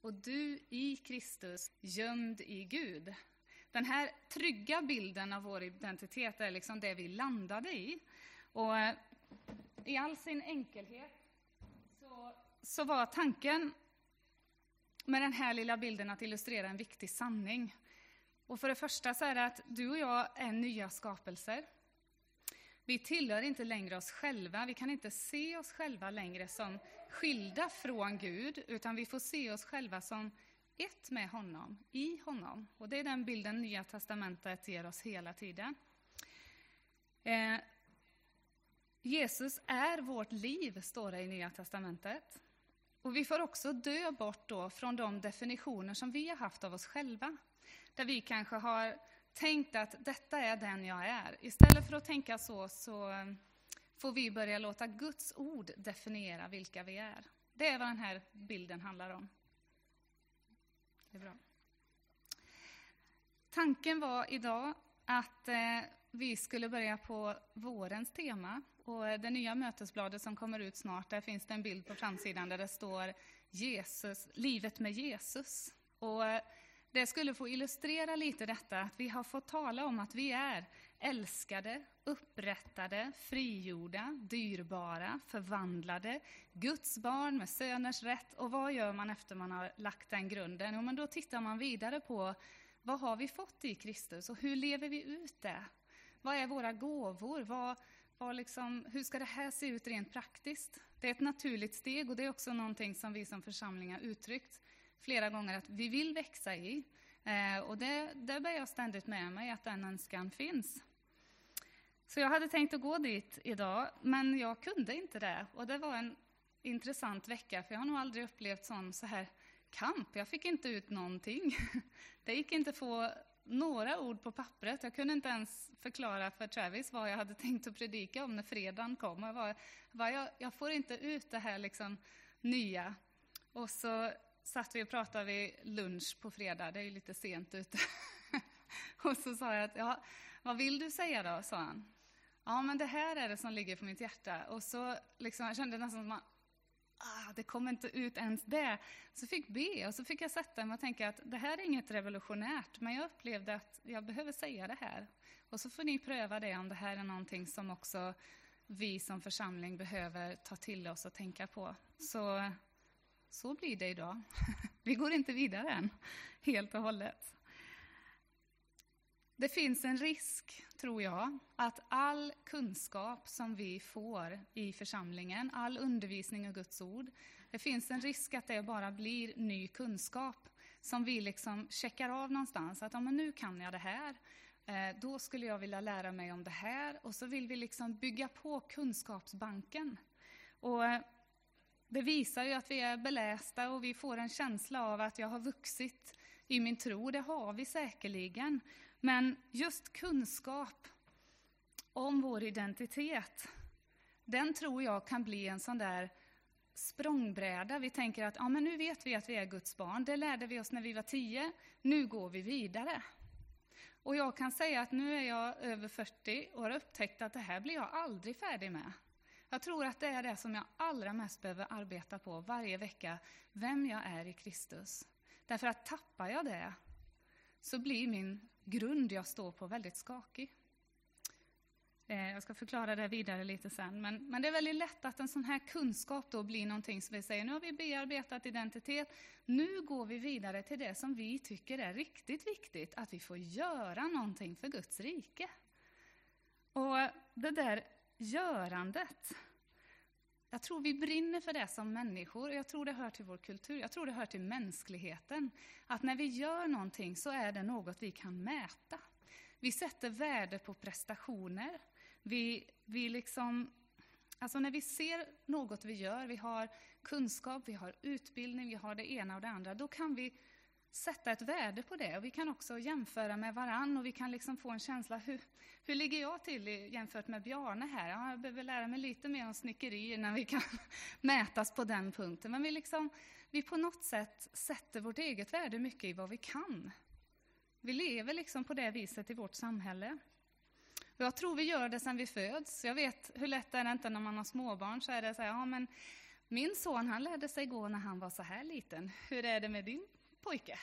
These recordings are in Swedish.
och du i Kristus, gömd i Gud. Den här trygga bilden av vår identitet är liksom det vi landade i. Och eh, i all sin enkelhet så, så var tanken med den här lilla bilden att illustrera en viktig sanning. Och för det första så är det att du och jag är nya skapelser. Vi tillhör inte längre oss själva, vi kan inte se oss själva längre som skilda från Gud, utan vi får se oss själva som ett med honom, i honom. Och det är den bilden Nya Testamentet ger oss hela tiden. Eh, Jesus är vårt liv, står det i Nya Testamentet. Och vi får också dö bort då från de definitioner som vi har haft av oss själva. Där vi kanske har tänkt att detta är den jag är. Istället för att tänka så, så eh, får vi börja låta Guds ord definiera vilka vi är. Det är vad den här bilden handlar om. Det är bra. Tanken var idag att eh, vi skulle börja på vårens tema. Och eh, det nya mötesbladet som kommer ut snart, där finns det en bild på framsidan där det står Jesus, livet med Jesus. Och det skulle få illustrera lite detta, att vi har fått tala om att vi är älskade, upprättade, frigjorda, dyrbara, förvandlade, Guds barn med söners rätt. Och vad gör man efter man har lagt den grunden? Jo, men då tittar man vidare på vad har vi fått i Kristus och hur lever vi ut det? Vad är våra gåvor? Vad, vad liksom, hur ska det här se ut rent praktiskt? Det är ett naturligt steg och det är också någonting som vi som församling har uttryckt flera gånger att vi vill växa i. Eh, och det, det bär jag ständigt med mig, att den önskan finns. Så jag hade tänkt att gå dit idag, men jag kunde inte det. Och det var en intressant vecka, för jag har nog aldrig upplevt sån så här kamp. Jag fick inte ut någonting. Det gick inte att få några ord på pappret. Jag kunde inte ens förklara för Travis vad jag hade tänkt att predika om när fredagen kom. Jag, var, jag, jag får inte ut det här liksom nya. Och så satt vi och pratade vid lunch på fredag, det är ju lite sent ute. och så sa jag att, ja, vad vill du säga då? sa han. Ja, men det här är det som ligger på mitt hjärta. Och så liksom, jag kände nästan som att, ah, det kommer inte ut ens det. Så fick be och så fick jag sätta mig och tänka att det här är inget revolutionärt, men jag upplevde att jag behöver säga det här. Och så får ni pröva det om det här är någonting som också vi som församling behöver ta till oss och tänka på. Så så blir det idag. Vi går inte vidare än, helt och hållet. Det finns en risk, tror jag, att all kunskap som vi får i församlingen, all undervisning och Guds ord, det finns en risk att det bara blir ny kunskap som vi liksom checkar av någonstans. Att ja, men nu kan jag det här, eh, då skulle jag vilja lära mig om det här. Och så vill vi liksom bygga på kunskapsbanken. Och eh, det visar ju att vi är belästa och vi får en känsla av att jag har vuxit i min tro. Det har vi säkerligen. Men just kunskap om vår identitet, den tror jag kan bli en sån där språngbräda. Vi tänker att ja, men nu vet vi att vi är Guds barn. Det lärde vi oss när vi var tio. Nu går vi vidare. Och jag kan säga att nu är jag över 40 och har upptäckt att det här blir jag aldrig färdig med. Jag tror att det är det som jag allra mest behöver arbeta på varje vecka, vem jag är i Kristus. Därför att tappar jag det, så blir min grund jag står på väldigt skakig. Eh, jag ska förklara det vidare lite sen, men, men det är väldigt lätt att en sån här kunskap då blir någonting som vi säger, nu har vi bearbetat identitet, nu går vi vidare till det som vi tycker är riktigt viktigt, att vi får göra någonting för Guds rike. Och det där görandet. Jag tror vi brinner för det som människor, jag tror det hör till vår kultur, jag tror det hör till mänskligheten. Att när vi gör någonting så är det något vi kan mäta. Vi sätter värde på prestationer. Vi, vi liksom, alltså när vi ser något vi gör, vi har kunskap, vi har utbildning, vi har det ena och det andra, då kan vi sätta ett värde på det. Och vi kan också jämföra med varann och vi kan liksom få en känsla, hur, hur ligger jag till jämfört med Bjarne här? Ja, jag behöver lära mig lite mer om snickeri innan vi kan mätas på den punkten. Men vi, liksom, vi på något sätt sätter vårt eget värde mycket i vad vi kan. Vi lever liksom på det viset i vårt samhälle. Och jag tror vi gör det sedan vi föds. Jag vet hur lätt är det inte när man har småbarn, så är det så här, ja men Min son han lärde sig gå när han var så här liten. Hur är det med din pojke?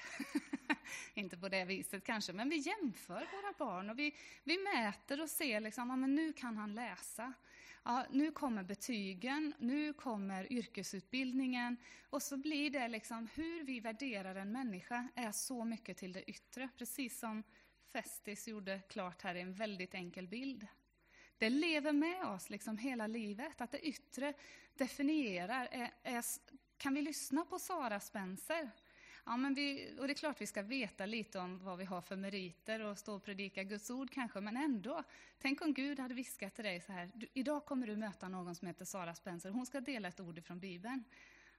Inte på det viset kanske, men vi jämför våra barn och vi, vi mäter och ser liksom, ja, men nu kan han läsa. Ja, nu kommer betygen, nu kommer yrkesutbildningen och så blir det liksom hur vi värderar en människa är så mycket till det yttre, precis som Festis gjorde klart här i en väldigt enkel bild. Det lever med oss liksom hela livet, att det yttre definierar. Är, är, kan vi lyssna på Sara Spencer? Ja, men vi, och det är klart vi ska veta lite om vad vi har för meriter och stå och predika Guds ord kanske, men ändå. Tänk om Gud hade viskat till dig så här, du, idag kommer du möta någon som heter Sara Spencer, hon ska dela ett ord från Bibeln.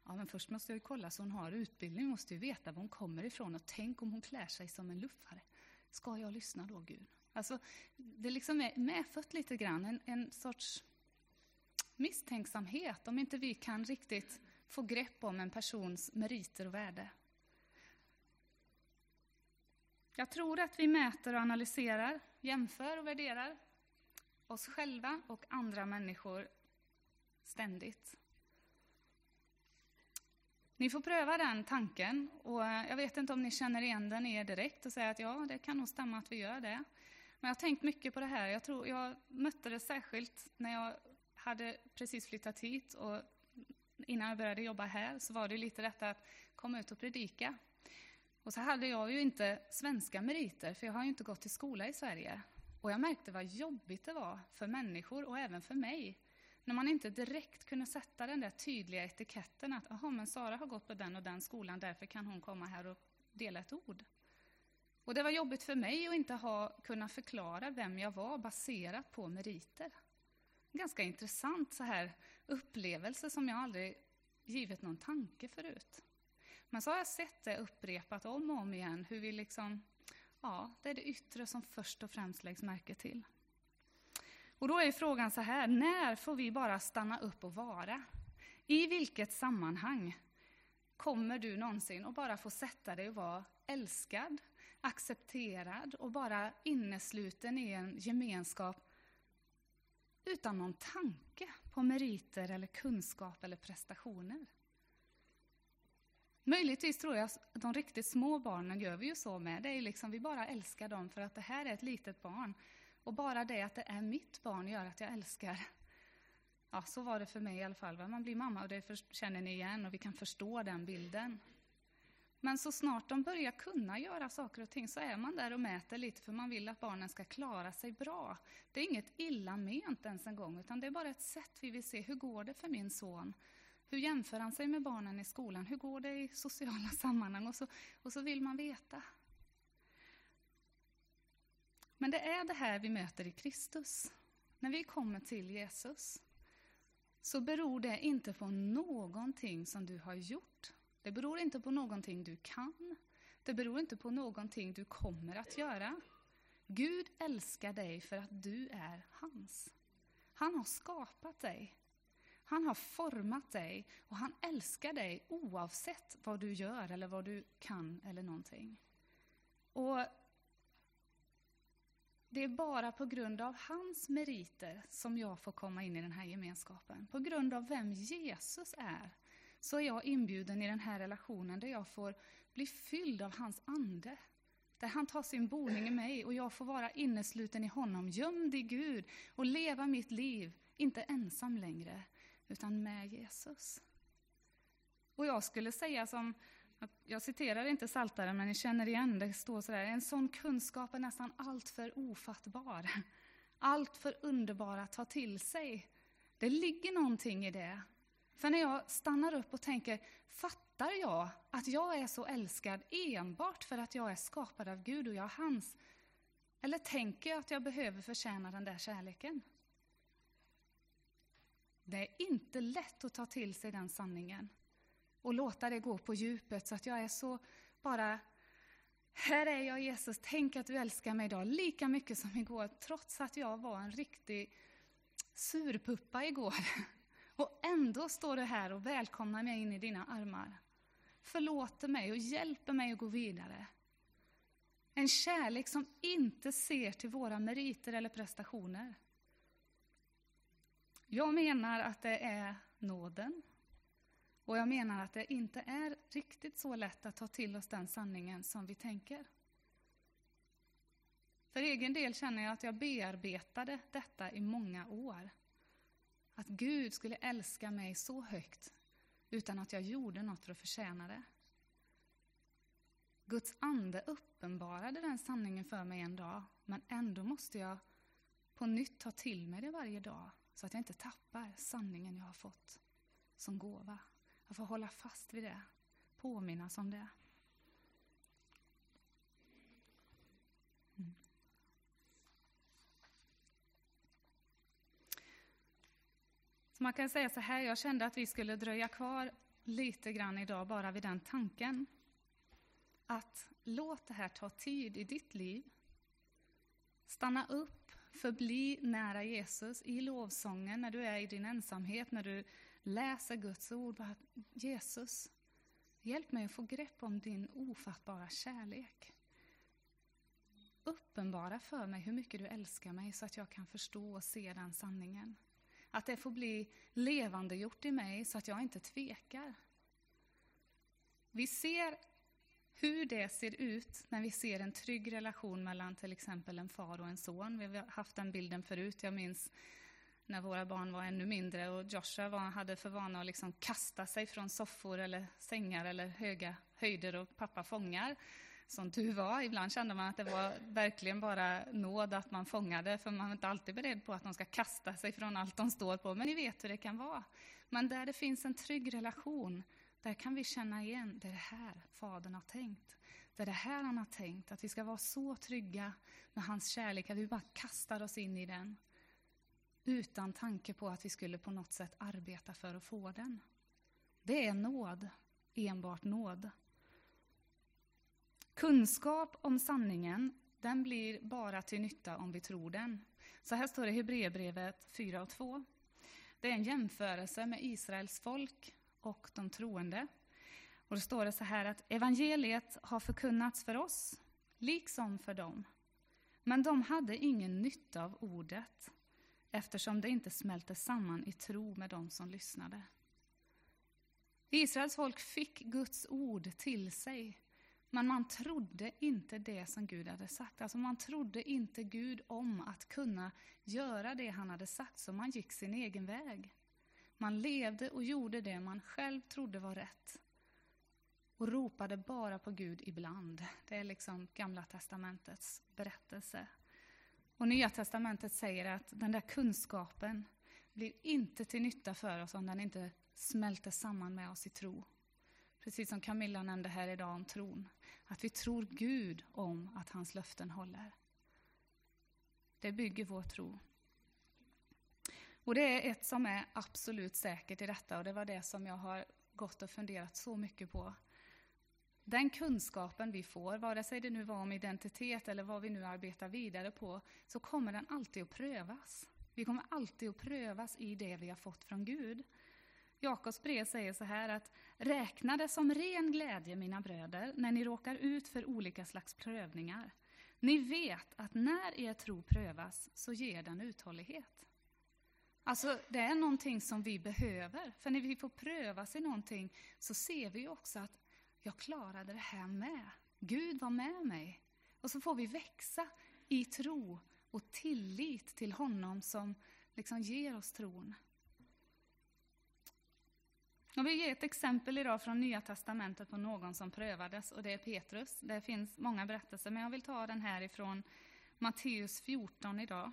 Ja, men först måste jag ju kolla så hon har utbildning, måste ju veta var hon kommer ifrån och tänk om hon klär sig som en luffare. Ska jag lyssna då, Gud? Alltså, det liksom är medfött lite grann, en, en sorts misstänksamhet om inte vi kan riktigt få grepp om en persons meriter och värde. Jag tror att vi mäter och analyserar, jämför och värderar oss själva och andra människor ständigt. Ni får pröva den tanken och jag vet inte om ni känner igen den i er direkt och säger att ja, det kan nog stämma att vi gör det. Men jag har tänkt mycket på det här. Jag, tror, jag mötte det särskilt när jag hade precis flyttat hit och innan jag började jobba här så var det lite detta att komma ut och predika. Och så hade jag ju inte svenska meriter, för jag har ju inte gått i skola i Sverige. Och jag märkte vad jobbigt det var för människor och även för mig, när man inte direkt kunde sätta den där tydliga etiketten att aha, men Sara har gått på den och den skolan, därför kan hon komma här och dela ett ord. Och det var jobbigt för mig att inte ha kunnat förklara vem jag var baserat på meriter. Ganska intressant så här upplevelse som jag aldrig givit någon tanke förut. Men så har jag sett det upprepat om och om igen, hur vi liksom, ja, det är det yttre som först och främst läggs märke till. Och då är frågan så här, när får vi bara stanna upp och vara? I vilket sammanhang kommer du någonsin att bara få sätta dig och vara älskad, accepterad och bara innesluten i en gemenskap utan någon tanke på meriter eller kunskap eller prestationer? Möjligtvis tror jag att de riktigt små barnen gör vi ju så med. Det är liksom, vi bara älskar dem för att det här är ett litet barn. Och bara det att det är mitt barn gör att jag älskar. Ja, så var det för mig i alla fall. Man blir mamma och det känner ni igen och vi kan förstå den bilden. Men så snart de börjar kunna göra saker och ting så är man där och mäter lite för man vill att barnen ska klara sig bra. Det är inget illa ment ens en gång utan det är bara ett sätt vi vill se, hur går det för min son? Hur jämför han sig med barnen i skolan? Hur går det i sociala sammanhang? Och så, och så vill man veta. Men det är det här vi möter i Kristus. När vi kommer till Jesus så beror det inte på någonting som du har gjort. Det beror inte på någonting du kan. Det beror inte på någonting du kommer att göra. Gud älskar dig för att du är hans. Han har skapat dig. Han har format dig och han älskar dig oavsett vad du gör eller vad du kan eller någonting. Och det är bara på grund av hans meriter som jag får komma in i den här gemenskapen. På grund av vem Jesus är, så är jag inbjuden i den här relationen där jag får bli fylld av hans ande. Där han tar sin boning i mig och jag får vara innesluten i honom, gömd i Gud och leva mitt liv, inte ensam längre, utan med Jesus. Och jag skulle säga som, jag citerar inte Saltaren, men ni känner igen det, står sådär, en sån kunskap är nästan alltför ofattbar. Alltför underbar att ta till sig. Det ligger någonting i det. För när jag stannar upp och tänker, fattar jag att jag är så älskad enbart för att jag är skapad av Gud och jag är hans? Eller tänker jag att jag behöver förtjäna den där kärleken? Det är inte lätt att ta till sig den sanningen och låta det gå på djupet så att jag är så bara här är jag Jesus, tänk att du älskar mig idag lika mycket som igår, trots att jag var en riktig surpuppa igår. Och ändå står du här och välkomnar mig in i dina armar. Förlåter mig och hjälper mig att gå vidare. En kärlek som inte ser till våra meriter eller prestationer. Jag menar att det är nåden, Och jag menar att det inte är riktigt så lätt att ta till oss den sanningen som vi tänker. För egen del känner jag att jag bearbetade detta i många år. Att Gud skulle älska mig så högt utan att jag gjorde något för att förtjäna det. Guds ande uppenbarade den sanningen för mig en dag, men ändå måste jag på nytt ta till mig det varje dag så att jag inte tappar sanningen jag har fått som gåva. Jag får hålla fast vid det, påminnas om det. Mm. Så man kan säga så här, jag kände att vi skulle dröja kvar lite grann idag bara vid den tanken. Att låt det här ta tid i ditt liv. Stanna upp, förbli nära Jesus i lovsången, när du är i din ensamhet, när du läser Guds ord. Bara, Jesus, hjälp mig att få grepp om din ofattbara kärlek. Uppenbara för mig hur mycket du älskar mig så att jag kan förstå och se den sanningen. Att det får bli levandegjort i mig så att jag inte tvekar. Vi ser hur det ser ut när vi ser en trygg relation mellan till exempel en far och en son. Vi har haft den bilden förut. Jag minns när våra barn var ännu mindre och Joshua var, hade för vana att liksom kasta sig från soffor eller sängar eller höga höjder och pappa fångar. Som du var. Ibland kände man att det var verkligen bara nåd att man fångade, för man är inte alltid beredd på att de ska kasta sig från allt de står på. Men ni vet hur det kan vara. Men där det finns en trygg relation, där kan vi känna igen, det är det här Fadern har tänkt. Det är det här han har tänkt, att vi ska vara så trygga med hans kärlek, att vi bara kastar oss in i den utan tanke på att vi skulle på något sätt arbeta för att få den. Det är nåd, enbart nåd. Kunskap om sanningen, den blir bara till nytta om vi tror den. Så här står det i Hebreerbrevet 4 och 2. Det är en jämförelse med Israels folk och de troende. Och då står det så här att evangeliet har förkunnats för oss, liksom för dem. Men de hade ingen nytta av ordet eftersom det inte smälte samman i tro med dem som lyssnade. Israels folk fick Guds ord till sig, men man trodde inte det som Gud hade sagt. Alltså man trodde inte Gud om att kunna göra det han hade sagt, så man gick sin egen väg. Man levde och gjorde det man själv trodde var rätt och ropade bara på Gud ibland. Det är liksom Gamla testamentets berättelse. Och Nya testamentet säger att den där kunskapen blir inte till nytta för oss om den inte smälter samman med oss i tro. Precis som Camilla nämnde här idag om tron. Att vi tror Gud om att hans löften håller. Det bygger vår tro. Och det är ett som är absolut säkert i detta och det var det som jag har gått och funderat så mycket på den kunskapen vi får, vare sig det nu var om identitet eller vad vi nu arbetar vidare på, så kommer den alltid att prövas. Vi kommer alltid att prövas i det vi har fått från Gud. Jakobs brev säger så här att räkna det som ren glädje, mina bröder, när ni råkar ut för olika slags prövningar. Ni vet att när er tro prövas så ger den uthållighet. Alltså, det är någonting som vi behöver, för när vi får prövas i någonting så ser vi också att jag klarade det här med. Gud var med mig. Och så får vi växa i tro och tillit till honom som liksom ger oss tron. Jag vill ge ett exempel idag från Nya Testamentet på någon som prövades, och det är Petrus. Det finns många berättelser, men jag vill ta den här ifrån Matteus 14 idag.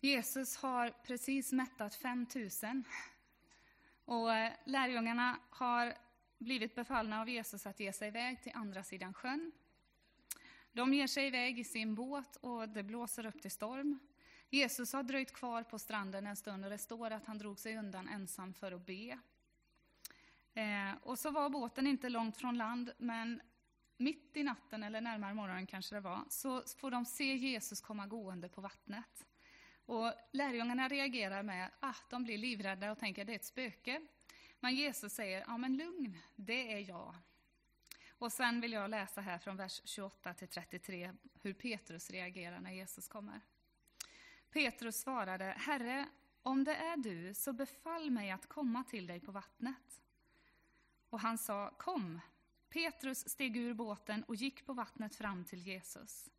Jesus har precis mättat 5000 och eh, lärjungarna har blivit befallna av Jesus att ge sig iväg till andra sidan sjön. De ger sig iväg i sin båt och det blåser upp till storm. Jesus har dröjt kvar på stranden en stund och det står att han drog sig undan ensam för att be. Eh, och så var båten inte långt från land, men mitt i natten, eller närmare morgonen kanske det var, så får de se Jesus komma gående på vattnet. Och lärjungarna reagerar med att de blir livrädda och tänker att det är ett spöke. Men Jesus säger, ja men lugn, det är jag. Och sen vill jag läsa här från vers 28 till 33 hur Petrus reagerar när Jesus kommer. Petrus svarade, Herre, om det är du, så befall mig att komma till dig på vattnet. Och han sa, kom. Petrus steg ur båten och gick på vattnet fram till Jesus.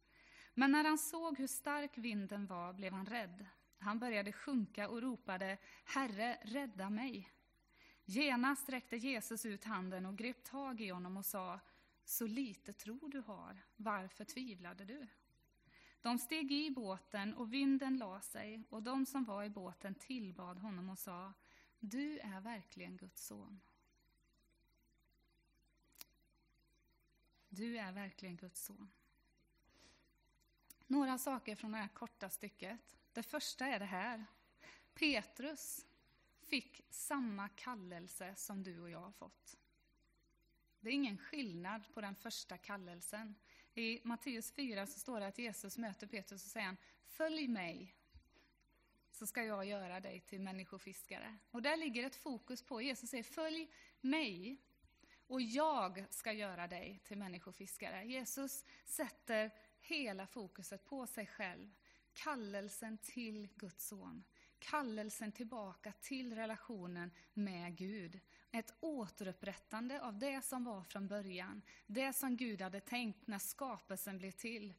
Men när han såg hur stark vinden var blev han rädd. Han började sjunka och ropade, Herre, rädda mig. Genast sträckte Jesus ut handen och grep tag i honom och sa, så lite tro du har, varför tvivlade du? De steg i båten och vinden la sig och de som var i båten tillbad honom och sa, du är verkligen Guds son. Du är verkligen Guds son. Några saker från det här korta stycket. Det första är det här. Petrus fick samma kallelse som du och jag har fått. Det är ingen skillnad på den första kallelsen. I Matteus 4 så står det att Jesus möter Petrus och säger Följ mig, så ska jag göra dig till människofiskare. Och där ligger ett fokus på, Jesus säger Följ mig, och jag ska göra dig till människofiskare. Jesus sätter hela fokuset på sig själv, kallelsen till Guds son. Kallelsen tillbaka till relationen med Gud. Ett återupprättande av det som var från början. Det som Gud hade tänkt när skapelsen blev till.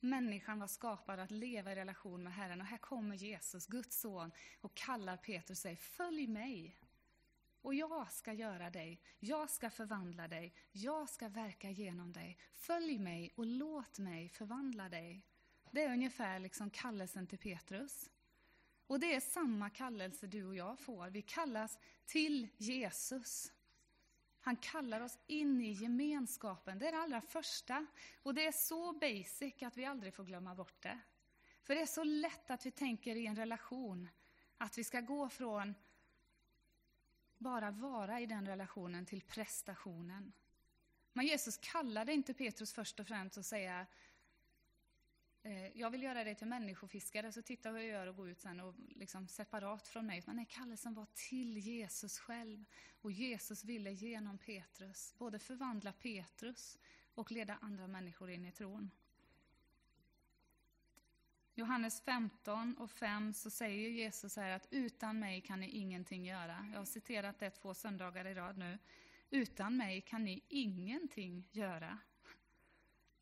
Människan var skapad att leva i relation med Herren och här kommer Jesus, Guds son, och kallar Petrus och säger Följ mig. Och jag ska göra dig, jag ska förvandla dig, jag ska verka genom dig. Följ mig och låt mig förvandla dig. Det är ungefär liksom kallelsen till Petrus. Och det är samma kallelse du och jag får. Vi kallas till Jesus. Han kallar oss in i gemenskapen. Det är det allra första. Och det är så basic att vi aldrig får glömma bort det. För det är så lätt att vi tänker i en relation att vi ska gå från bara vara i den relationen till prestationen. Men Jesus kallade inte Petrus först och främst att säga eh, jag vill göra dig till människofiskare, så titta hur jag gör och gå ut sen och liksom separat från mig. Utan nej, kallelsen var till Jesus själv. Och Jesus ville genom Petrus både förvandla Petrus och leda andra människor in i tron. Johannes 15 och 5 så säger Jesus här att utan mig kan ni ingenting göra. Jag har citerat det två söndagar i rad nu. Utan mig kan ni ingenting göra.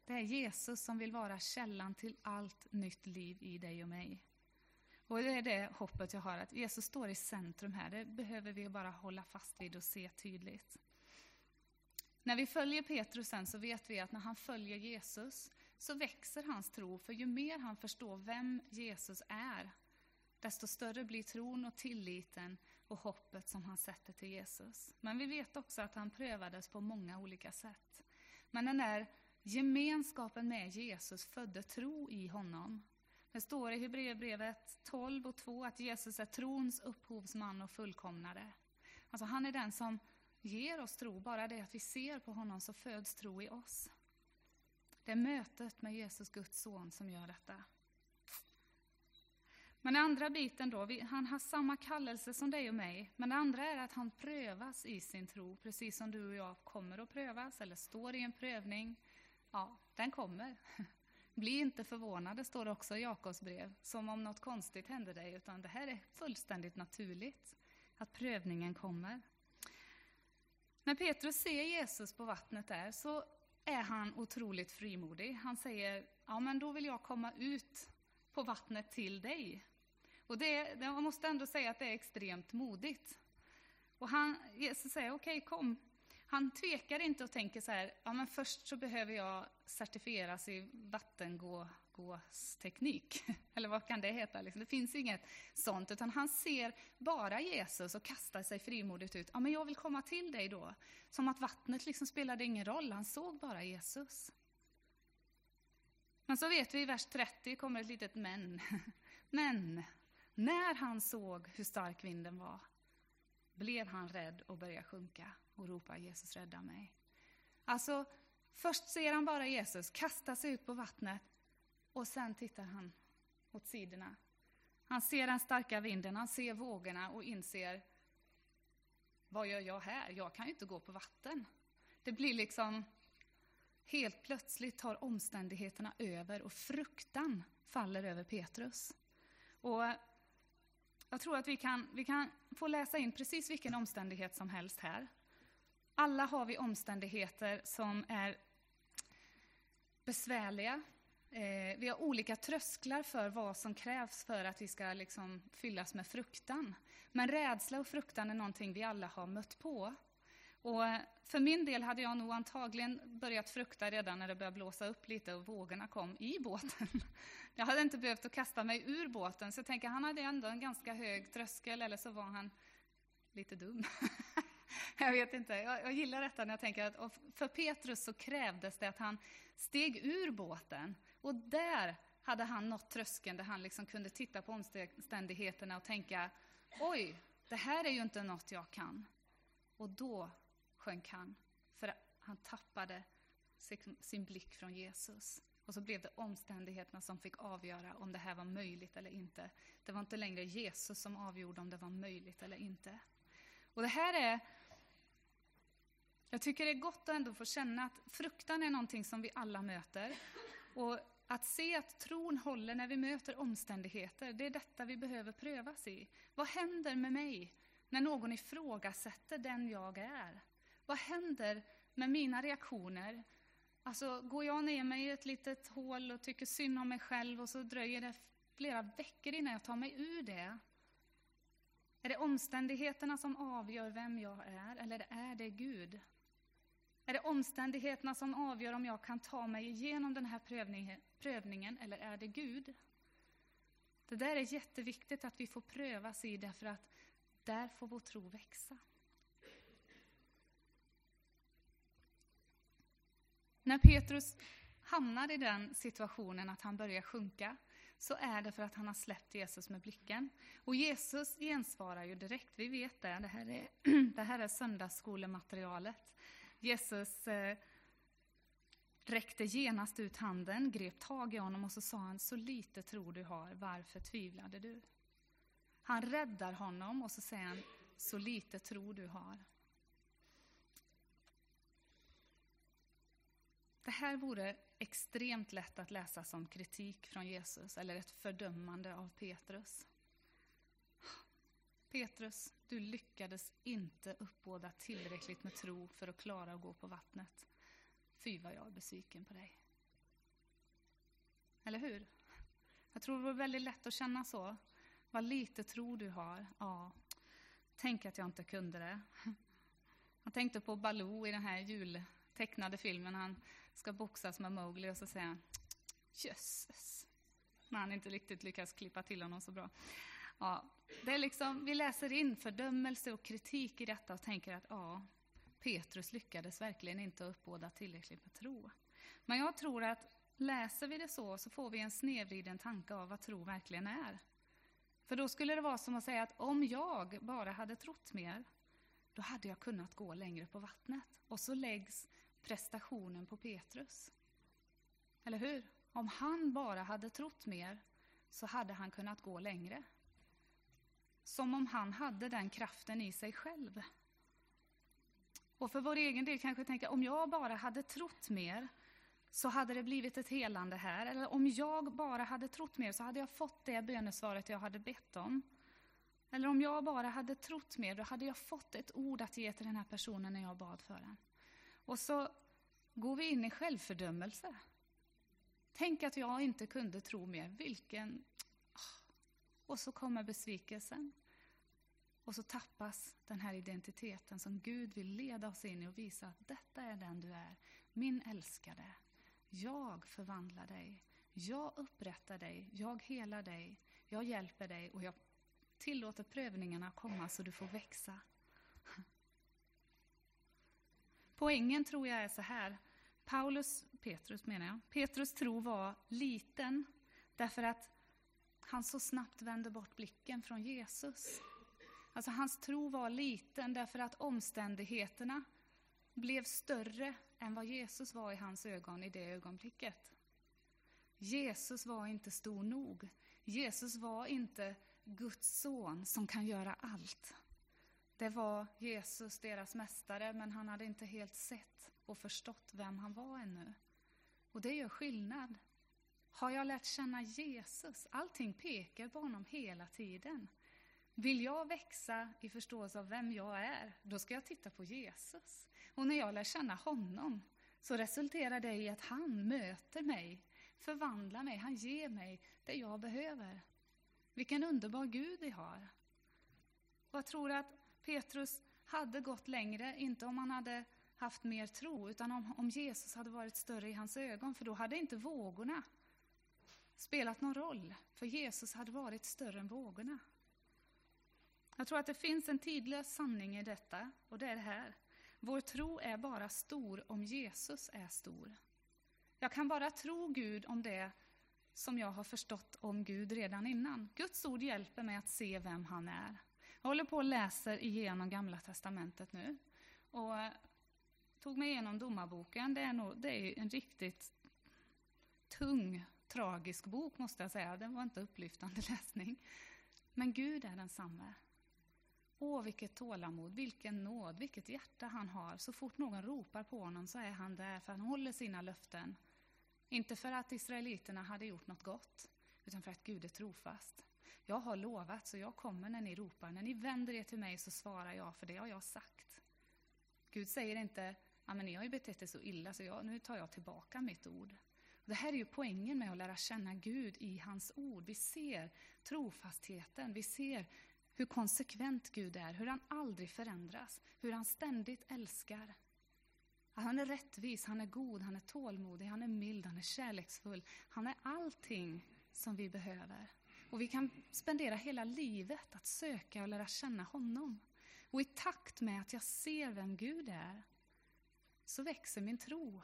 Det är Jesus som vill vara källan till allt nytt liv i dig och mig. Och det är det hoppet jag har, att Jesus står i centrum här. Det behöver vi bara hålla fast vid och se tydligt. När vi följer Petrus sen så vet vi att när han följer Jesus så växer hans tro, för ju mer han förstår vem Jesus är, desto större blir tron och tilliten och hoppet som han sätter till Jesus. Men vi vet också att han prövades på många olika sätt. Men den där gemenskapen med Jesus födde tro i honom. Det står i Hebreerbrevet 12 och 2 att Jesus är trons upphovsman och fullkomnare. Alltså han är den som ger oss tro, bara det att vi ser på honom så föds tro i oss. Det är mötet med Jesus, Guds son, som gör detta. Men den andra biten då, han har samma kallelse som dig och mig, men det andra är att han prövas i sin tro, precis som du och jag kommer att prövas, eller står i en prövning. Ja, den kommer. Bli inte förvånade, står det också i Jakobs brev, som om något konstigt hände dig, utan det här är fullständigt naturligt, att prövningen kommer. När Petrus ser Jesus på vattnet där, så är han otroligt frimodig. Han säger, ja men då vill jag komma ut på vattnet till dig. Och det, det, man måste ändå säga att det är extremt modigt. Och han, Jesus säger, okej okay, kom. Han tvekar inte och tänker så här, ja men först så behöver jag certifieras i vattengå gåsteknik. Eller vad kan det heta? Liksom, det finns inget sånt, utan han ser bara Jesus och kastar sig frimodigt ut. Ja, men jag vill komma till dig då. Som att vattnet liksom spelade ingen roll, han såg bara Jesus. Men så vet vi i vers 30 kommer ett litet men. Men när han såg hur stark vinden var blev han rädd och började sjunka och ropa Jesus rädda mig. Alltså, först ser han bara Jesus kasta sig ut på vattnet och sen tittar han åt sidorna. Han ser den starka vinden, han ser vågorna och inser vad gör jag här? Jag kan ju inte gå på vatten. Det blir liksom helt plötsligt tar omständigheterna över och fruktan faller över Petrus. Och jag tror att vi kan, vi kan få läsa in precis vilken omständighet som helst här. Alla har vi omständigheter som är besvärliga. Eh, vi har olika trösklar för vad som krävs för att vi ska liksom fyllas med fruktan. Men rädsla och fruktan är någonting vi alla har mött på. Och för min del hade jag nog antagligen börjat frukta redan när det började blåsa upp lite och vågorna kom i båten. Jag hade inte behövt att kasta mig ur båten, så jag tänker han hade ändå en ganska hög tröskel, eller så var han lite dum. jag vet inte, jag, jag, gillar detta när jag tänker att för Petrus så krävdes det att han steg ur båten, och där hade han nått tröskeln där han liksom kunde titta på omständigheterna och tänka, oj, det här är ju inte något jag kan. Och då sjönk han, för han tappade sin blick från Jesus. Och så blev det omständigheterna som fick avgöra om det här var möjligt eller inte. Det var inte längre Jesus som avgjorde om det var möjligt eller inte. Och det här är... Jag tycker det är gott att ändå få känna att fruktan är någonting som vi alla möter. Och att se att tron håller när vi möter omständigheter, det är detta vi behöver prövas i. Vad händer med mig när någon ifrågasätter den jag är? Vad händer med mina reaktioner? Alltså, går jag ner mig i ett litet hål och tycker synd om mig själv och så dröjer det flera veckor innan jag tar mig ur det? Är det omständigheterna som avgör vem jag är, eller är det Gud? Är det omständigheterna som avgör om jag kan ta mig igenom den här prövningen, eller är det Gud? Det där är jätteviktigt att vi får prövas i, därför att där får vår tro växa. När Petrus hamnar i den situationen att han börjar sjunka, så är det för att han har släppt Jesus med blicken. Och Jesus gensvarar ju direkt, vi vet det, det här är, det här är söndagsskolematerialet. Jesus eh, räckte genast ut handen, grep tag i honom och så sa han, så lite tro du har, varför tvivlade du? Han räddar honom och så säger han, så lite tro du har. Det här vore extremt lätt att läsa som kritik från Jesus eller ett fördömande av Petrus. Petrus, du lyckades inte uppbåda tillräckligt med tro för att klara att gå på vattnet. Fy vad jag är besviken på dig. Eller hur? Jag tror det vore väldigt lätt att känna så. Vad lite tro du har. Ja, tänk att jag inte kunde det. Jag tänkte på Baloo i den här jultecknade filmen. Han ska boxas med Mowgli och så säger han jösses. När han inte riktigt lyckas klippa till honom så bra. Ja, det är liksom, vi läser in fördömelse och kritik i detta och tänker att ja, Petrus lyckades verkligen inte uppbåda tillräckligt med tro. Men jag tror att läser vi det så, så får vi en snedvriden tanke av vad tro verkligen är. För då skulle det vara som att säga att om jag bara hade trott mer, då hade jag kunnat gå längre på vattnet. Och så läggs prestationen på Petrus. Eller hur? Om han bara hade trott mer så hade han kunnat gå längre. Som om han hade den kraften i sig själv. Och för vår egen del kanske tänka, om jag bara hade trott mer så hade det blivit ett helande här. Eller om jag bara hade trott mer så hade jag fått det bönesvaret jag hade bett om. Eller om jag bara hade trott mer, då hade jag fått ett ord att ge till den här personen när jag bad för den. Och så går vi in i självfördömelse. Tänk att jag inte kunde tro mer. Vilken... Och så kommer besvikelsen. Och så tappas den här identiteten som Gud vill leda oss in i och visa att detta är den du är. Min älskade. Jag förvandlar dig. Jag upprättar dig. Jag helar dig. Jag hjälper dig och jag tillåter prövningarna komma så du får växa. Poängen tror jag är så här. Paulus, Petrus menar jag, Petrus tro var liten därför att han så snabbt vände bort blicken från Jesus. Alltså hans tro var liten därför att omständigheterna blev större än vad Jesus var i hans ögon i det ögonblicket. Jesus var inte stor nog. Jesus var inte Guds son som kan göra allt. Det var Jesus, deras mästare, men han hade inte helt sett och förstått vem han var ännu. Och det gör skillnad. Har jag lärt känna Jesus? Allting pekar på honom hela tiden. Vill jag växa i förståelse av vem jag är, då ska jag titta på Jesus. Och när jag lär känna honom så resulterar det i att han möter mig, förvandlar mig, han ger mig det jag behöver. Vilken underbar Gud vi har. Och jag tror att Petrus hade gått längre, inte om han hade haft mer tro, utan om, om Jesus hade varit större i hans ögon, för då hade inte vågorna spelat någon roll, för Jesus hade varit större än vågorna. Jag tror att det finns en tidlös sanning i detta, och det är det här. Vår tro är bara stor om Jesus är stor. Jag kan bara tro Gud om det som jag har förstått om Gud redan innan. Guds ord hjälper mig att se vem han är. Jag håller på och läser igenom Gamla Testamentet nu. Och tog mig igenom Domarboken. Det är, nog, det är en riktigt tung, tragisk bok måste jag säga. Den var inte upplyftande läsning. Men Gud är densamme. Åh, vilket tålamod, vilken nåd, vilket hjärta han har. Så fort någon ropar på honom så är han där för han håller sina löften. Inte för att israeliterna hade gjort något gott, utan för att Gud är trofast. Jag har lovat, så jag kommer när ni ropar. När ni vänder er till mig så svarar jag, för det har jag sagt. Gud säger inte, ja, men ni har ju betett er så illa, så jag, nu tar jag tillbaka mitt ord. Det här är ju poängen med att lära känna Gud i hans ord. Vi ser trofastheten, vi ser hur konsekvent Gud är, hur han aldrig förändras, hur han ständigt älskar. Han är rättvis, han är god, han är tålmodig, han är mild, han är kärleksfull. Han är allting som vi behöver. Och vi kan spendera hela livet att söka och lära känna honom. Och i takt med att jag ser vem Gud är, så växer min tro.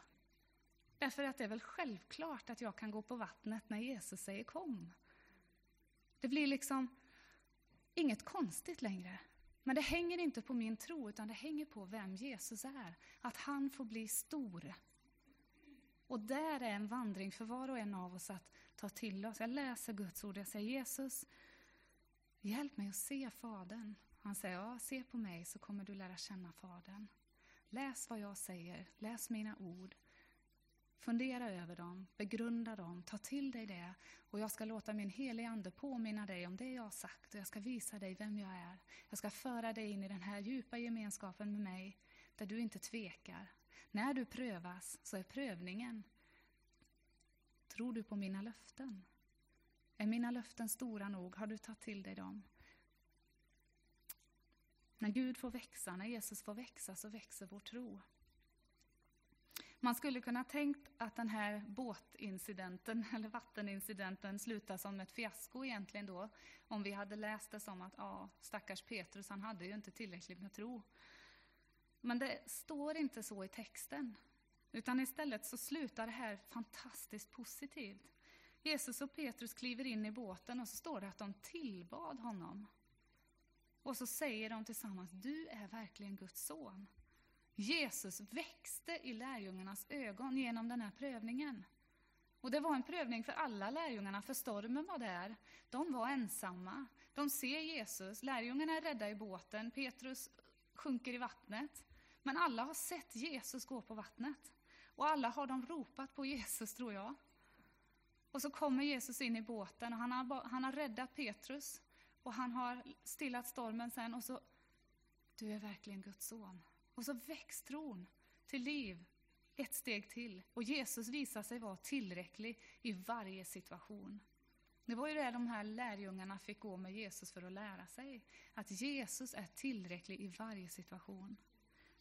Därför att det är väl självklart att jag kan gå på vattnet när Jesus säger kom. Det blir liksom inget konstigt längre. Men det hänger inte på min tro, utan det hänger på vem Jesus är. Att han får bli stor. Och där är en vandring för var och en av oss att ta till oss. Jag läser Guds ord och jag säger Jesus, hjälp mig att se Fadern. Han säger, ja, se på mig så kommer du lära känna Fadern. Läs vad jag säger, läs mina ord. Fundera över dem, begrunda dem, ta till dig det och jag ska låta min heliga Ande påminna dig om det jag har sagt och jag ska visa dig vem jag är. Jag ska föra dig in i den här djupa gemenskapen med mig där du inte tvekar. När du prövas så är prövningen Tror du på mina löften? Är mina löften stora nog? Har du tagit till dig dem? När Gud får växa, när Jesus får växa, så växer vår tro. Man skulle kunna tänkt att den här båtincidenten, eller vattenincidenten, slutar som ett fiasko egentligen då, om vi hade läst det som att, ja, stackars Petrus, han hade ju inte tillräckligt med tro. Men det står inte så i texten, utan istället så slutar det här fantastiskt positivt. Jesus och Petrus kliver in i båten och så står det att de tillbad honom. Och så säger de tillsammans, du är verkligen Guds son. Jesus växte i lärjungarnas ögon genom den här prövningen. Och det var en prövning för alla lärjungarna, för stormen var där. De var ensamma. De ser Jesus, lärjungarna är rädda i båten, Petrus sjunker i vattnet. Men alla har sett Jesus gå på vattnet. Och alla har de ropat på Jesus, tror jag. Och så kommer Jesus in i båten och han har, han har räddat Petrus. Och han har stillat stormen sen och så, du är verkligen Guds son. Och så väcks tron till liv ett steg till. Och Jesus visar sig vara tillräcklig i varje situation. Det var ju det de här lärjungarna fick gå med Jesus för att lära sig. Att Jesus är tillräcklig i varje situation.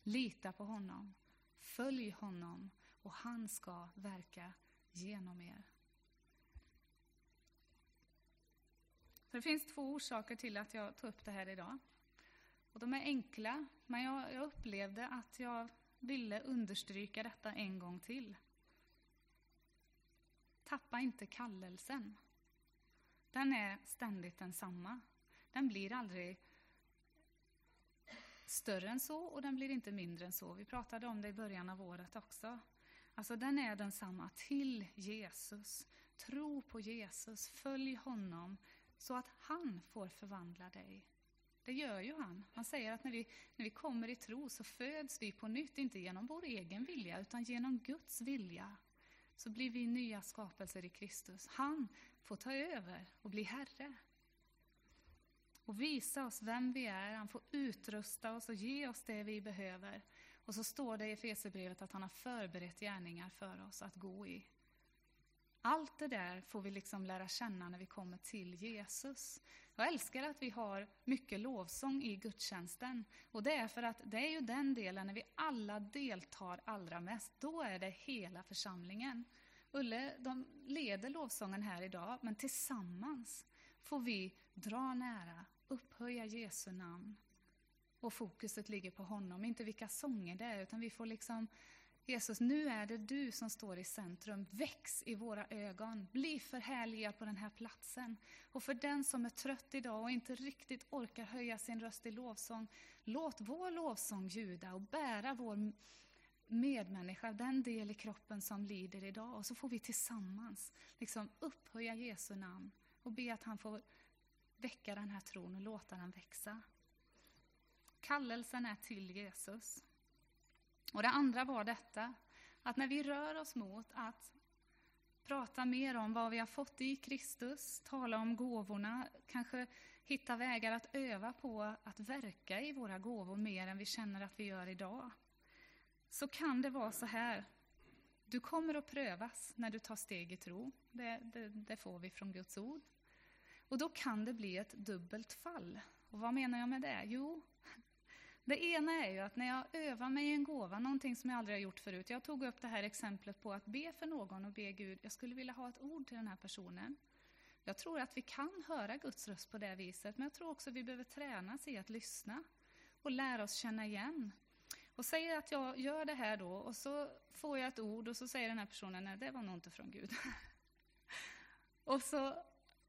Lita på honom. Följ honom och han ska verka genom er. Så det finns två orsaker till att jag tar upp det här idag. Och de är enkla, men jag, jag upplevde att jag ville understryka detta en gång till. Tappa inte kallelsen. Den är ständigt densamma. Den blir aldrig större än så och den blir inte mindre än så. Vi pratade om det i början av året också. Alltså den är densamma, till Jesus. Tro på Jesus, följ honom så att han får förvandla dig. Det gör ju han. Han säger att när vi, när vi kommer i tro så föds vi på nytt, inte genom vår egen vilja utan genom Guds vilja. Så blir vi nya skapelser i Kristus. Han får ta över och bli Herre. och visa oss vem vi är. Han får utrusta oss och ge oss det vi behöver. Och så står det i Efesierbrevet att han har förberett gärningar för oss att gå i. Allt det där får vi liksom lära känna när vi kommer till Jesus. Jag älskar att vi har mycket lovsång i gudstjänsten. Och det är för att det är ju den delen när vi alla deltar allra mest. Då är det hela församlingen. Ulle, de leder lovsången här idag, men tillsammans får vi dra nära, upphöja Jesu namn. Och fokuset ligger på honom, inte vilka sånger det är, utan vi får liksom Jesus, nu är det du som står i centrum. Väx i våra ögon. Bli förhärligad på den här platsen. Och för den som är trött idag och inte riktigt orkar höja sin röst i lovsång, låt vår lovsång ljuda och bära vår medmänniska, den del i kroppen som lider idag. Och så får vi tillsammans liksom upphöja Jesu namn och be att han får väcka den här tron och låta den växa. Kallelsen är till Jesus. Och det andra var detta, att när vi rör oss mot att prata mer om vad vi har fått i Kristus, tala om gåvorna, kanske hitta vägar att öva på att verka i våra gåvor mer än vi känner att vi gör idag. Så kan det vara så här, du kommer att prövas när du tar steg i tro. Det, det, det får vi från Guds ord. Och då kan det bli ett dubbelt fall. Och vad menar jag med det? Jo, det ena är ju att när jag övar mig i en gåva, någonting som jag aldrig har gjort förut. Jag tog upp det här exemplet på att be för någon och be Gud, jag skulle vilja ha ett ord till den här personen. Jag tror att vi kan höra Guds röst på det viset, men jag tror också att vi behöver tränas i att lyssna och lära oss känna igen. Och säger att jag gör det här då, och så får jag ett ord och så säger den här personen, nej det var nog inte från Gud. och så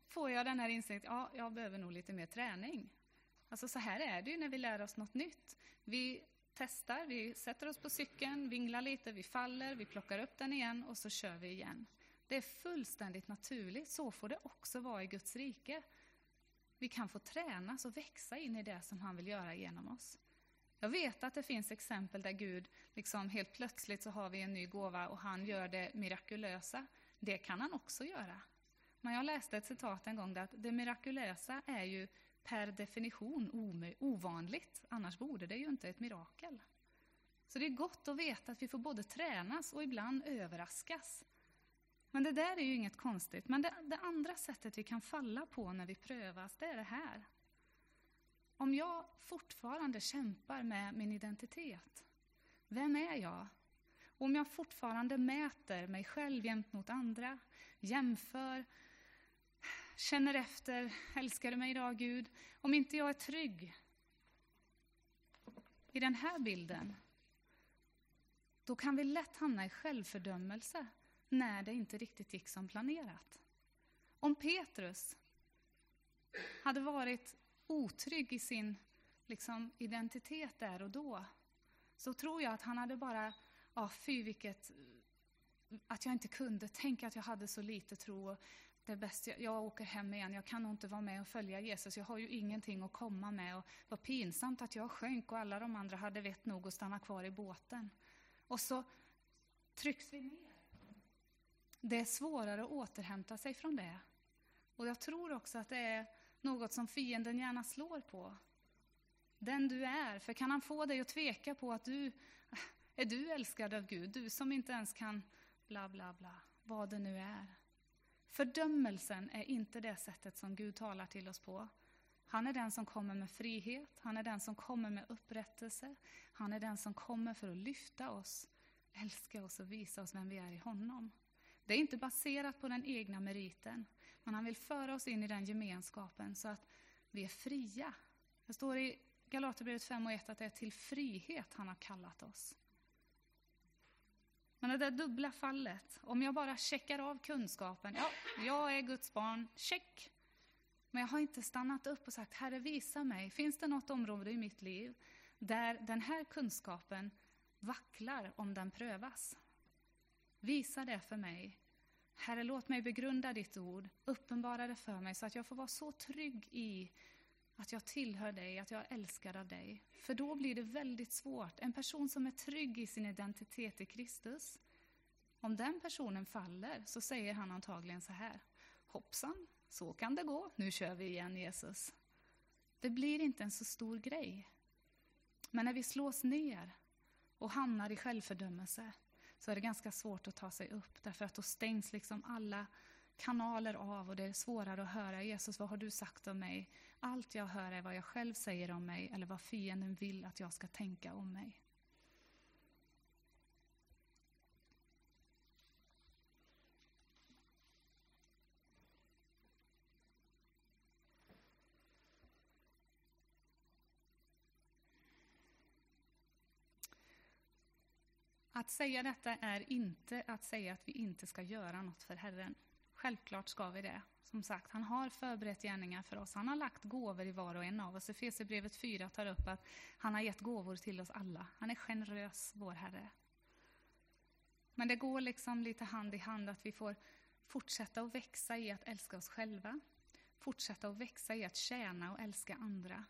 får jag den här insikten, ja, jag behöver nog lite mer träning. Alltså så här är det ju när vi lär oss något nytt. Vi testar, vi sätter oss på cykeln, vinglar lite, vi faller, vi plockar upp den igen och så kör vi igen. Det är fullständigt naturligt, så får det också vara i Guds rike. Vi kan få tränas och växa in i det som han vill göra genom oss. Jag vet att det finns exempel där Gud liksom helt plötsligt så har vi en ny gåva och han gör det mirakulösa. Det kan han också göra. Men jag läste ett citat en gång där att det mirakulösa är ju per definition ovanligt, annars vore det ju inte ett mirakel. Så det är gott att veta att vi får både tränas och ibland överraskas. Men det där är ju inget konstigt. Men det, det andra sättet vi kan falla på när vi prövas, det är det här. Om jag fortfarande kämpar med min identitet, vem är jag? Om jag fortfarande mäter mig själv jämt mot andra, jämför, känner efter, älskar du mig idag Gud? Om inte jag är trygg i den här bilden, då kan vi lätt hamna i självfördömelse när det inte riktigt gick som planerat. Om Petrus hade varit otrygg i sin liksom, identitet där och då, så tror jag att han hade bara, ja fy vilket, att jag inte kunde, tänk att jag hade så lite tro det är bäst, jag, jag åker hem igen, jag kan nog inte vara med och följa Jesus, jag har ju ingenting att komma med. Och vad pinsamt att jag sjönk och alla de andra hade vett nog att stanna kvar i båten. Och så trycks vi ner. Det är svårare att återhämta sig från det. Och jag tror också att det är något som fienden gärna slår på. Den du är, för kan han få dig att tveka på att du är du älskad av Gud, du som inte ens kan bla bla bla, vad det nu är. Fördömelsen är inte det sättet som Gud talar till oss på. Han är den som kommer med frihet, han är den som kommer med upprättelse. Han är den som kommer för att lyfta oss, älska oss och visa oss vem vi är i honom. Det är inte baserat på den egna meriten, men han vill föra oss in i den gemenskapen så att vi är fria. Det står i Galaterbrevet 5 och 1 att det är till frihet han har kallat oss. Men det där dubbla fallet, om jag bara checkar av kunskapen, ja, jag är Guds barn, check. Men jag har inte stannat upp och sagt, Herre visa mig, finns det något område i mitt liv där den här kunskapen vacklar om den prövas? Visa det för mig. Herre, låt mig begrunda ditt ord, uppenbara det för mig så att jag får vara så trygg i att jag tillhör dig, att jag är älskad av dig. För då blir det väldigt svårt. En person som är trygg i sin identitet i Kristus, om den personen faller så säger han antagligen så här, hoppsan, så kan det gå, nu kör vi igen Jesus. Det blir inte en så stor grej. Men när vi slås ner och hamnar i självfördömelse så är det ganska svårt att ta sig upp därför att då stängs liksom alla kanaler av och det är svårare att höra Jesus, vad har du sagt om mig? Allt jag hör är vad jag själv säger om mig eller vad fienden vill att jag ska tänka om mig. Att säga detta är inte att säga att vi inte ska göra något för Herren. Självklart ska vi det. Som sagt, han har förberett gärningar för oss. Han har lagt gåvor i var och en av oss. Efesierbrevet 4 tar upp att han har gett gåvor till oss alla. Han är generös, vår Herre. Men det går liksom lite hand i hand att vi får fortsätta att växa i att älska oss själva. Fortsätta att växa i att tjäna och älska andra.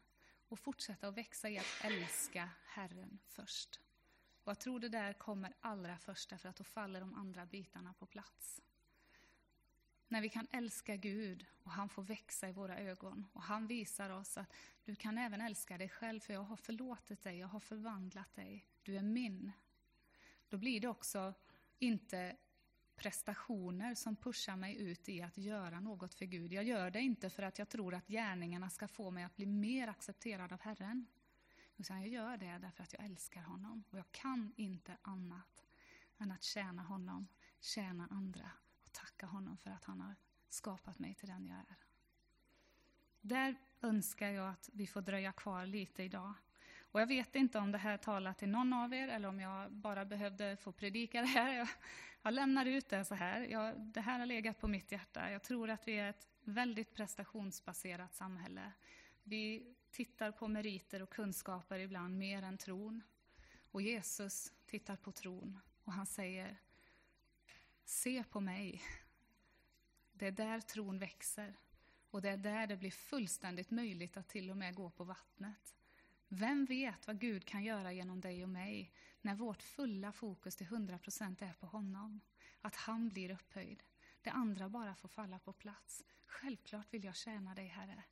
Och fortsätta att växa i att älska Herren först. Och jag tror det där kommer allra först, för att då faller de andra bitarna på plats. När vi kan älska Gud och han får växa i våra ögon och han visar oss att du kan även älska dig själv för jag har förlåtit dig, jag har förvandlat dig, du är min. Då blir det också inte prestationer som pushar mig ut i att göra något för Gud. Jag gör det inte för att jag tror att gärningarna ska få mig att bli mer accepterad av Herren. Utan jag gör det därför att jag älskar honom och jag kan inte annat än att tjäna honom, tjäna andra och tacka honom för att han har skapat mig till den jag är. Där önskar jag att vi får dröja kvar lite idag. Och jag vet inte om det här talar till någon av er eller om jag bara behövde få predika det här. Jag, jag lämnar ut det så här. Jag, det här har legat på mitt hjärta. Jag tror att vi är ett väldigt prestationsbaserat samhälle. Vi tittar på meriter och kunskaper ibland mer än tron. Och Jesus tittar på tron och han säger Se på mig. Det är där tron växer. Och det är där det blir fullständigt möjligt att till och med gå på vattnet. Vem vet vad Gud kan göra genom dig och mig när vårt fulla fokus till 100% är på honom? Att han blir upphöjd. Det andra bara får falla på plats. Självklart vill jag tjäna dig, Herre.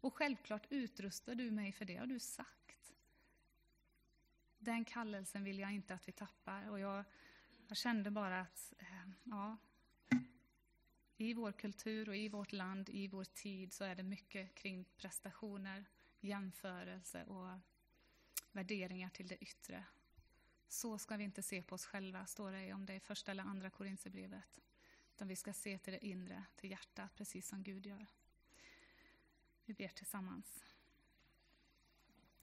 Och självklart utrustar du mig för det har du sagt. Den kallelsen vill jag inte att vi tappar. Och jag, jag kände bara att, eh, ja, i vår kultur och i vårt land, i vår tid, så är det mycket kring prestationer, jämförelse och värderingar till det yttre. Så ska vi inte se på oss själva, står det om det är första eller andra Korinthierbrevet. Utan vi ska se till det inre, till hjärtat, precis som Gud gör. Vi ber tillsammans.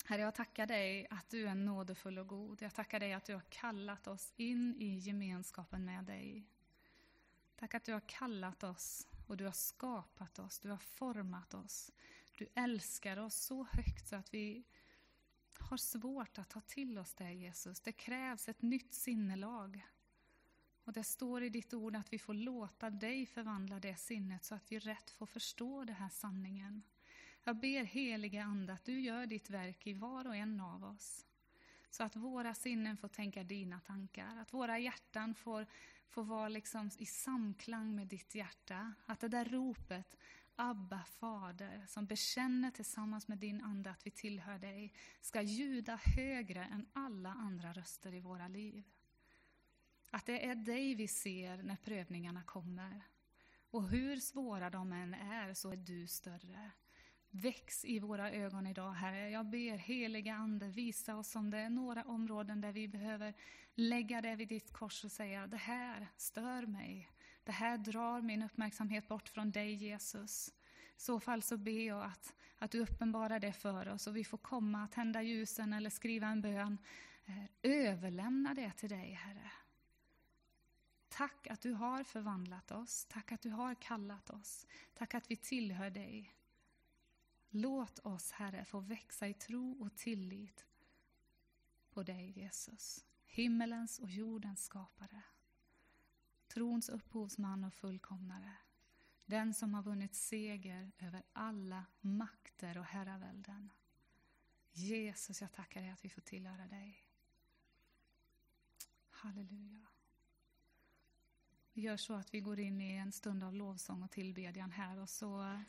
Herre, jag tackar dig att du är nådefull och god. Jag tackar dig att du har kallat oss in i gemenskapen med dig. Tack att du har kallat oss och du har skapat oss, du har format oss. Du älskar oss så högt så att vi har svårt att ta till oss det, Jesus. Det krävs ett nytt sinnelag. Och det står i ditt ord att vi får låta dig förvandla det sinnet så att vi rätt får förstå den här sanningen. Jag ber helige Ande att du gör ditt verk i var och en av oss. Så att våra sinnen får tänka dina tankar, att våra hjärtan får, får vara liksom i samklang med ditt hjärta. Att det där ropet, Abba fader, som bekänner tillsammans med din Ande att vi tillhör dig, ska ljuda högre än alla andra röster i våra liv. Att det är dig vi ser när prövningarna kommer. Och hur svåra de än är så är du större. Väx i våra ögon idag, Herre. Jag ber heliga Ande, visa oss om det är några områden där vi behöver lägga det vid ditt kors och säga, det här stör mig. Det här drar min uppmärksamhet bort från dig, Jesus. I så fall så ber jag att, att du uppenbarar det för oss och vi får komma, tända ljusen eller skriva en bön. Eh, överlämna det till dig, Herre. Tack att du har förvandlat oss. Tack att du har kallat oss. Tack att vi tillhör dig. Låt oss, Herre, få växa i tro och tillit på dig, Jesus. Himmelens och jordens skapare. Trons upphovsman och fullkomnare. Den som har vunnit seger över alla makter och herravälden. Jesus, jag tackar dig att vi får tillhöra dig. Halleluja. Vi gör så att vi går in i en stund av lovsång och tillbedjan här och så